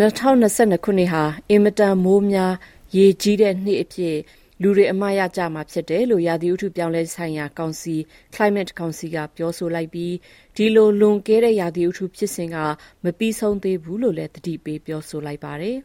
2022ခုနှစ်ဟာအင်မတန်မိုးများရေကြီးတဲ့နှစ်အဖြစ်လူတွေအမှားရကြမှာဖြစ်တယ်လို့ရာသီဥတုပြောင်းလဲဆိုင်ရာကောင်စီ Climate Council ကပြောဆိုလိုက်ပြီးဒီလိုလွန်ကဲတဲ့ရာသီဥတုဖြစ်စဉ်ကမပြီးဆုံးသေးဘူးလို့လည်းတတိပေးပြောဆိုလိုက်ပါတယ်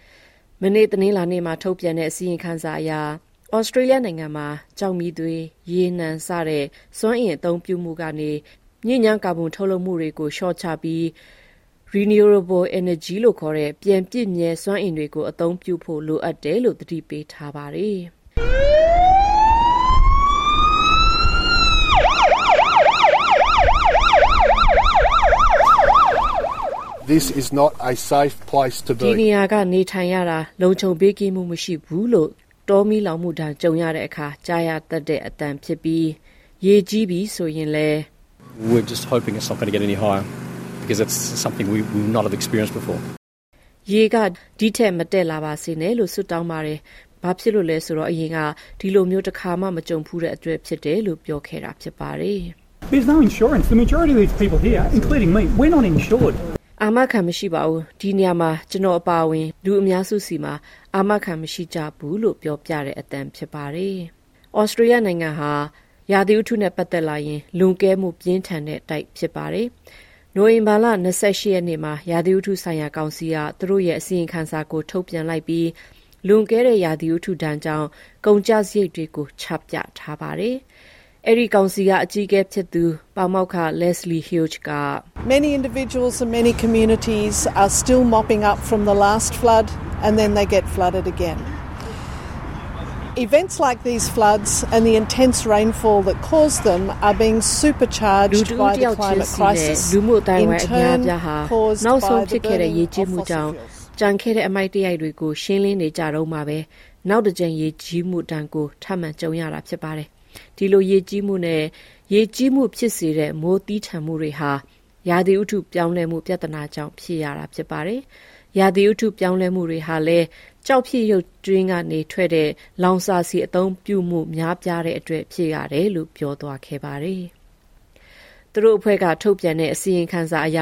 ။မနေ့တနင်္လာနေ့မှာထုတ်ပြန်တဲ့အစည်းအဝေးခန်းစာအရဩစတြေးလျနိုင်ငံမှာကြောက်မီသွေးရေနံစတဲ့စွမ်းအင်အသုံးပြုမှုကနေညဉ့်ညမ်းကာဗွန်ထုတ်လွှတ်မှုတွေကိုလျှော့ချပြီး renewable energy လို့ခေါ်တဲ့ ပြန်ပြည့်မြဲစွမ်းအင်တွေကို အသုံးပြုဖို့ လိုအပ်တယ်လို့ သတိပေးထားပါတယ်။ This is not a safe place to ဒီနေ be. ရာကနေထိုင်ရတာ လုံခြုံပေးကင်းမှုမရှိဘူးလို့ တောမီလောင်မှုတန်းကြုံရတဲ့အခါ ကြားရတတ်တဲ့အတန်ဖြစ်ပြီး ရေကြီးပြီဆိုရင်လည်း We're just hoping it's not going to get any higher because it's something we we will not have experienced before. ရေကဒီထက်မတက်လာပါစေနဲ့လို့ဆွတောင်းပါတယ်။ဘာဖြစ်လို့လဲဆိုတော့အရင်ကဒီလိုမျိုးတစ်ခါမှမကြုံဖူးတဲ့အတွက်ဖြစ်တယ်လို့ပြောခဲ့တာဖြစ်ပါတယ်။ There's no insurance. The majority of these people here, including me, we're not insured. အာမခံမရှိပါဘူးဒီနေရာမှာကျွန်တော်အပါအဝင်လူအများစုစီမှာအာမခံမရှိကြဘူးလို့ပြောပြတဲ့အတန်ဖြစ်ပါတယ်။ဩစတြေးလျနိုင်ငံဟာရာသီဥတုနဲ့ပတ်သက်လာရင်လွန်ကဲမှုပြင်းထန်တဲ့တိုက်ဖြစ်ပါတယ်။ နိုဝင်ဘာလ28ရက်နေ့မှာ ရာသီဥတုဆိုင်ရာကောင်စီက သူတို့ရဲ့ အစီရင်ခံစာကို ထုတ်ပြန်လိုက်ပြီး လွန်ကဲတဲ့ ရာသီဥတုဒဏ်ကြောင့် ကုန်ကျစရိတ်တွေကို ချပြထားပါတယ်။အဲ့ဒီကောင်စီက အကြီးအကဲဖြစ်သူပေါမောက်ခ Leslie Hughes က Many individuals and many communities are still mopping up from the last flood and then they get flooded again. Events like these floods and the intense rainfall that cause them are being လူ supercharged တူ by တ the ယောက်ချင်း climate စီနဲ့ crisis, လူမှုအတိုင်းဝို in င်းအများ turn အပြားဟာ caused နောက်ဆုံး by ဖြစ် the ခဲ့တဲ့ burning ရေကြီး of မှု fossil ကြောင့် fuels. ကြံခဲ့တဲ့အမိုက်တရိုက်တွေကိုရှင်းလင်းနေကြတော့မှာပဲနောက်တစ်ကြိမ်ရေကြီးမှုတန်ကိုထပ်မံကြုံရတာဖြစ်ပါတယ်ဒီလိုရေကြီးမှုနဲ့ရေကြီးမှုဖြစ်စေတဲ့မိုးတီးထန်မှုတွေဟာရာသီဥတုပြောင်းလဲမှုပြဿနာကြောင့်ဖြစ်ရတာဖြစ်ပါတယ် ရာသီဥတုပြောင်းလဲမှုတွေဟာလည်းကြောက်ဖြစ်ရုပ်တွင်းကနေထွက်တဲ့ လောင်စာဆီအသုံးပြုမှု များပြားတဲ့အတွက် ဖြစ်ရတယ်လို့ ပြောသွားခဲ့ပါတယ်။သူတို့အဖွဲ့က ထုတ်ပြန်တဲ့ အစီရင်ခံစာအရ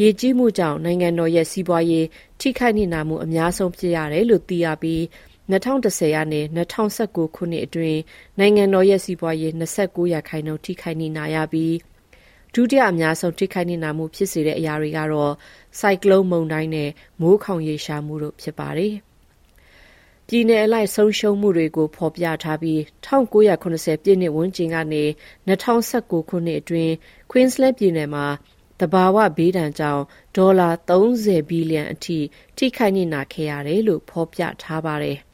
ရေကြီးမှုကြောင့် နိုင်ငံတော်ရဲ့ စီးပွားရေး ထိခိုက်နေနာမှု အများဆုံး ဖြစ်ရတယ်လို့ သိရပြီး2010ရာနဲ့2019ခုနှစ်အတွင်း နိုင်ငံတော်ရဲ့ စီးပွားရေး29ရာခိုင်နှုန်း ထိခိုက်နေနာရပြီး ဒုတိယအများဆုံး ထိခိုက်နေနာမှုဖြစ်စေတဲ့အရာတွေကတော့စိုက်ကလုန်းမုန်တိုင်းနဲ့ မိုးခေါင်ရေရှားမှုတို့ ဖြစ်ပါတယ်။ပြည်내အလိုက် ဆုံးရှုံးမှုတွေကို ဖော်ပြထားပြီး1980ပြည့်နှစ်ဝန်းကျင်ကနေ2019ခုနှစ်အတွင်း Queensland ပြည်နယ်မှာတဘာဝဘေးဒဏ်ကြောင့် ဒေါ်လာ30ဘီလီယံအထိ ထိခိုက်နေနာခဲ့ရတယ်လို့ ဖော်ပြထားပါတယ်။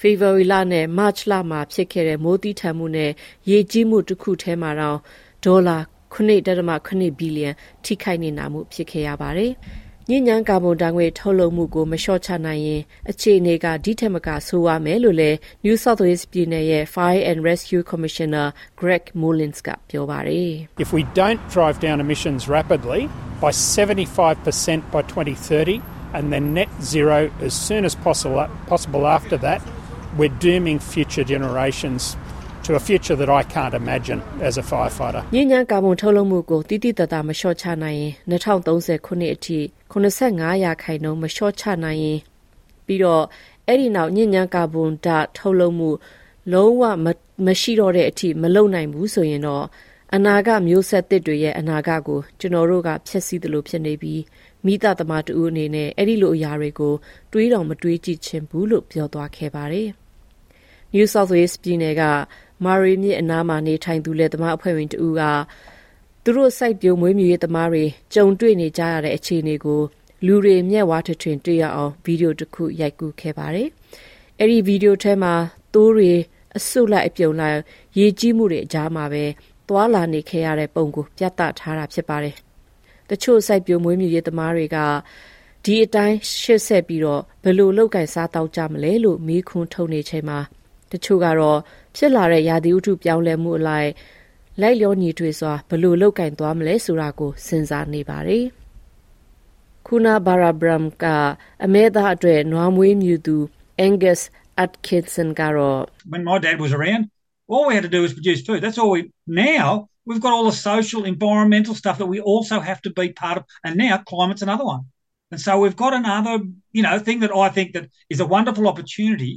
ဖေဖော်ဝါရီလနဲ့ မတ်လမှာ ဖြစ်ခဲ့တဲ့ မိုးတီးထန်မှုနဲ့ ရေကြီးမှု တစ်ခုထဲမှာတော့ဒေါ်လာ 9.8ဘီလီယံထိခိုက်နေနာမှုဖြစ်ခဲ့ရပါတယ်။ညဉ့်ညမ်းကာဗွန်ဓာတ်ငွေ့ထုတ်လွှတ်မှုကိုမလျှော့ချနိုင်ရင်အခြေအနေကဒီထက်မကဆိုးဝါးမယ်လို့လည်း New South Wales ပြည်နယ်ရဲ့ Fire and Rescue Commissioner Greg Mullins ကပြောပါတယ် If we don't drive down emissions rapidly by 75% by 2030 and then net zero as soon as possible, possible after that, we're dooming future generations To a future that I can't imagine as a firefighter. ညဉ့်ညမ်းကာဗွန်ထုတ်လွှတ်မှုကိုတိတိတတ်တာမလျှော့ချနိုင်ရင်2030ခုနှစ်အထိ85ရာခိုင်နှုန်းမလျှော့ချနိုင်ရင်ပြီးတော့အဲ့ဒီနောက်ညဉ့်ညမ်းကာဗွန်ဓာတ်ထုတ်လွှတ်မှုလုံးဝမရှိတော့တဲ့အထိမလုံနိုင်ဘူးဆိုရင်တော့အနာဂတ်မျိုးဆက်သစ်တွေရဲ့အနာဂတ်ကိုကျွန်တော်တို့ကဖျက်ဆီးသလိုဖြစ်နေပြီးမိသားသမားတူအနေနဲ့အဲ့ဒီလိုအရာတွေကိုတွေးတော်မတွေးကြည့်ချင်ဘူးလို့ပြောသွားခဲ့ပါတယ်။ New South Wales ပြည်နယ်က မာရီမြစ်အနားမှာနေထိုင်သူလက်သမားအဖွဲ့ဝင်တူကသူတို့စိုက်ပျိုးမွေးမြူရေးသမားတွေကြုံတွေ့နေကြရတဲ့အခြေအနေကိုလူတွေမျက်ဝါးထထွင်တွေ့ရအောင်ဗီဒီယိုတစ်ခုရိုက်ကူးခဲ့ပါတယ်။အဲ့ဒီဗီဒီယိုထဲမှာသိုးတွေအဆုတ်လိုက်အပြုံလိုက်ရေကြီးမှုတွေအကြားမှာပဲသွာလာနေခဲ့ရတဲ့ပုံကိုပြသထားတာဖြစ်ပါတယ်။တချို့စိုက်ပျိုးမွေးမြူရေးသမားတွေကဒီအတိုင်းရှစ်ဆက်ပြီးတော့ဘယ်လိုလောက်ကင်စားတောက်ကြမလဲလို့မိခွန်းထုတ်နေချိန်မှာ တချို့ကတော့ဖြစ်လာတဲ့ရာသီဥတုပြောင်းလဲမှုအလိုက်လိုက်လျောညီထွေစွာဘယ်လိုလောက်ကင်သွားမလဲဆိုတာကိုစဉ်းစားနေပါတယ်။ခုနာဘာရာဘရမ်ကအမဲသားအတွက်နွားမွေးမြူသူ Angus Atkinson ကတော့ when my dad was around all we had to do was produce food that's all we now we've got all the social environmental stuff that we also have to be part of and now climate's another one and so we've got another you know thing that i think that is a wonderful opportunity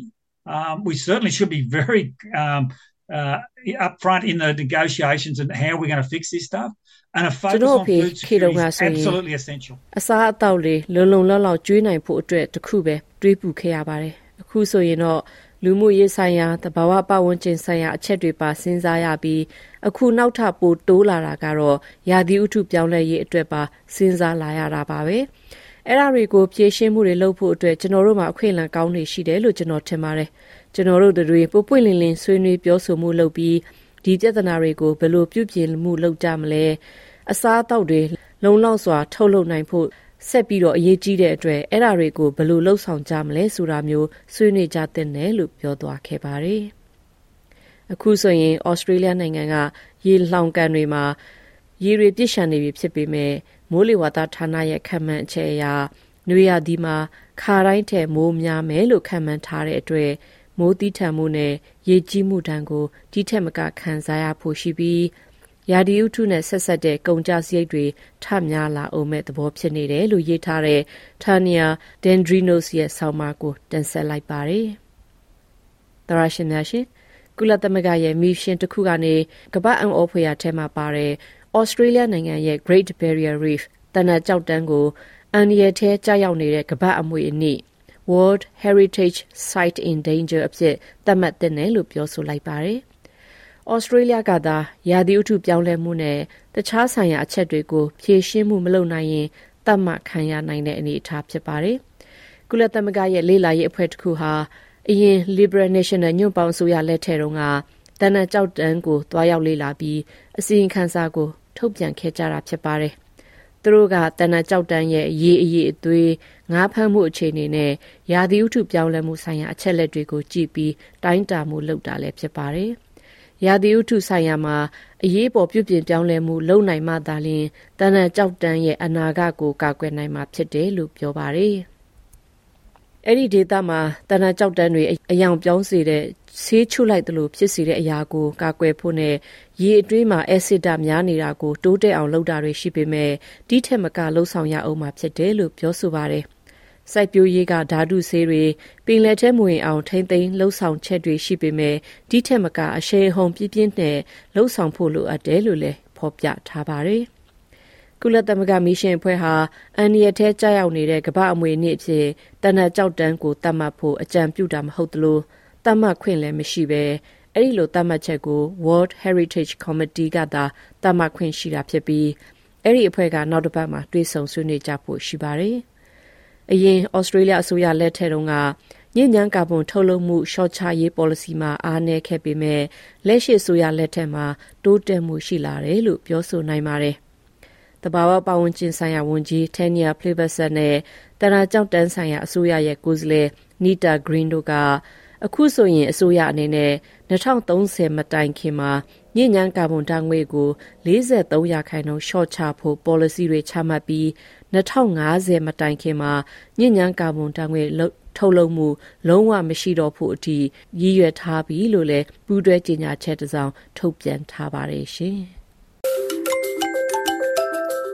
um, we certainly should be very um, uh, up front in the negotiations and how we're going to fix this stuff and a focus on food security is absolutely essential အစားအသောက်လေးလုံလုံလောက်လောက်ကျွေးနိုင်ဖို့အတွက်တခုပဲတွေးပူခဲ့ရပါတယ်အခုဆိုရင်တော့လူမှုရေးဆိုင်ရာတဘာဝပတ်ဝန်းကျင်ဆိုင်ရာအချက်တွေပါစဉ်းစားရပြီးအခုနောက်ထပ်ပိုတိုးလာတာကတော့ရာသီဥတုပြောင်းလဲရေးအတွက်ပါစဉ်းစားလာရတာပါပဲ အဲ့ဒါတွေကိုဖြည့်ရှင်းမှုတွေလုပ်ဖို့အတွက်ကျွန်တော်တို့မှာအခွင့်အလမ်းကောင်းတွေရှိတယ်လို့ကျွန်တော်ထင်ပါတယ်ကျွန်တော်တို့တွေပွပွင့်လင်းလင်းဆွေးနွေးပြောဆိုမှုလုပ်ပြီးဒီပြဿနာတွေကိုဘယ်လိုပြုပြင်မှုလုပ်ကြမလဲအစားအသောက်တွေလုံလောက်စွာ ထုတ်လုပ်နိုင်ဖို့ဆက်ပြီးတော့အရေးကြီးတဲ့အတွက်အဲ့ဒါတွေကိုဘယ်လိုလှုပ်ဆောင်ကြမလဲဆိုတာမျိုးဆွေးနွေးကြတဲ့နယ်လို့ပြောသွားခဲ့ပါတယ်။အခုဆိုရင်ဩစတြေးလျနိုင်ငံကရေလှောင်ကန်တွေမှာရေတွေပြည့်ရှံနေပြီဖြစ်ပေမဲ့ မိုးလေဝသဌာနရဲ့ခန့်မှန်းအချက်အရနွေရာသီမှာခါတိုင်းထက်မိုးများမယ်လို့ခန့်မှန်းထားတဲ့အတွက်မိုးတီးထန်မှုနဲ့ရေကြီးမှုတန်းကိုဒီထက်မကခံစားရဖို့ရှိပြီးရာဒီဥထုနဲ့ဆက်ဆက်တဲ့ကုန်ကြစရိတ်တွေထများလာအောင်မဲ့သဘောဖြစ်နေတယ်လို့ရေးထားတဲ့ Tania Dendrinos ရဲ့ဆောင်းပါးကိုတင်ဆက်လိုက်ပါတယ်။သရရှင်များရှင်ကုလသမဂ္ဂရဲ့မီရှင်တစ်ခုကနေကမ္ဘာအံ့ဩဖွယ်ရာထဲမှာပါတဲ့ ဩစတြေးလျနိုင်ငံရဲ့ Great Barrier Reef တနက်ကြောက်တန်းကိုအန်ရီထဲကြာရောက်နေတဲ့ကမ္ဘာအမွေအနှစ် World Heritage Site in Danger အဖြစ်သတ်မှတ်တဲ့နယ်လို့ပြောဆိုလိုက်ပါတယ်။ဩစတြေးလျကသာရာသီဥတုပြောင်းလဲမှုနဲ့တခြားဆိုင်ရာအချက်တွေကိုဖြေရှင်းမှုမလုပ်နိုင်ရင်တတ်မှတ်ခံရနိုင်တဲ့အနေအထားဖြစ်ပါတယ်။ကုလသမဂ္ဂရဲ့လေ့လာရေးအဖွဲ့တစ်ခုဟာအရင် Liberal National ညွန့်ပေါင်းဆိုရလက်ထဲတုန်းက တနက်ကြောက်တန်းကိုတွားရောက်လေ့လာပြီးအစီရင်ခံစာကို ထုတ်ပြန်ခဲ့ကြတာဖြစ်ပါတယ်။သူတို့ကတနက်ကြောက်တန်းရဲ့ရေးအရေးအသွေးငါးဖမ်းမှုအခြေအနေနဲ့ရာသီဥတုပြောင်းလဲမှုဆိုင်ရာအချက်လက်တွေကိုကြည့်ပြီးတိုင်းတာမှုလုပ်တာလည်းဖြစ်ပါတယ်။ရာသီဥတုဆိုင်ရာမှာအရေးပေါ်ပြုပြင်ပြောင်းလဲမှုလုပ်နိုင်မှသာလျှင်တန်တန်ကြောက်တန်းရဲ့အနာဂတ်ကိုကာကွယ်နိုင်မှာဖြစ်တယ်လို့ပြောပါတယ်။ အဲ့ဒီဒေသမှာတန်တန်ကြောက်တန်းတွေအယောင်ပြောင်းစေတဲ့ဆေးချုလိုက်တယ်လို့ဖြစ်စေတဲ့အရာကိုကာကွယ်ဖို့နဲ့ရေအတွင်းမှာအက်ဆစ်ဓာတ်များနေတာကိုတိုးတက်အောင်လုပ်တာတွေရှိပေမဲ့ဒီထက်မကလှုံ့ဆော်ရအောင်မှာဖြစ်တယ်လို့ပြောဆိုပါတယ်။စိုက်ပျိုးရေးကဓာတုဆေးတွေပင်လယ်ထဲမဝင်အောင်ထိမ့်သိမ်းလှုပ်ဆောင်ချက်တွေရှိပေမဲ့ဒီထက်မကအရှေ့ဟုန်ပြင်းပြင်းနဲ့လှုပ်ဆောင်ဖို့လိုအပ်တယ်လို့လည်းဖော်ပြထားပါတယ်။ ကုလသမဂ္ဂမီရှင်အဖွဲ့ဟာအန်ရီယထဲကြာရောက်နေတဲ့ကမ္ဘာအမွေနေ့အဖြစ်တနက်ကြောက်တန်းကိုတတ်မှတ်ဖို့အကြံပြုတာမဟုတ်သလိုတတ်မှတ်ခွင့်လည်းမရှိဘဲအဲ့ဒီလိုတတ်မှတ်ချက်ကို World Heritage Committee ကသာတတ်မှတ်ခွင့်ရှိတာဖြစ်ပြီးအဲ့ဒီအဖွဲ့ကနောက်တစ်ပတ်မှာတွေ့ဆုံဆွေးနွေးကြဖို့ရှိပါတယ်။အရင်ဩစတြေးလျအစိုးရလက်ထက်တုန်းကညဉ့်ညမ်းကာဗွန်ထုတ်လုပ်မှုရှော့ချရေး policy မှာအားနည်းခဲ့ပေမဲ့လက်ရှိအစိုးရလက်ထက်မှာတိုးတက်မှုရှိလာတယ်လို့ပြောဆိုနိုင်ပါတယ်။ တဘာဝပတ်ဝန်းကျင်ဆိုင်ရာဝန်ကြီး Tanya Plibersek နဲ့တရာကြောက်တန်းဆိုင်ရာအစိုးရရဲ့ကိုယ်စားလှယ် Nita Green တို့ကအခုဆိုရင်အစိုးရအနေနဲ့2030မတိုင်ခင်မှာညဉ့်ညမ်းကာဗွန်ဓာတ်ငွေ့ကို43ရာခိုင်နှုန်းရှော့ချဖို့ policy တွေချမှတ်ပြီး2050မတိုင်ခင်မှာညဉ့်ညမ်းကာဗွန်ဓာတ်ငွေ့ထုတ်လုပ်မှုလုံးဝမရှိတော့ဖို့အထိရည်ရွယ်ထားပြီလို့လည်းပူးတွဲကြေညာချက်တစ်စောင်ထုတ်ပြန်ထားပါတယ်ရှင်။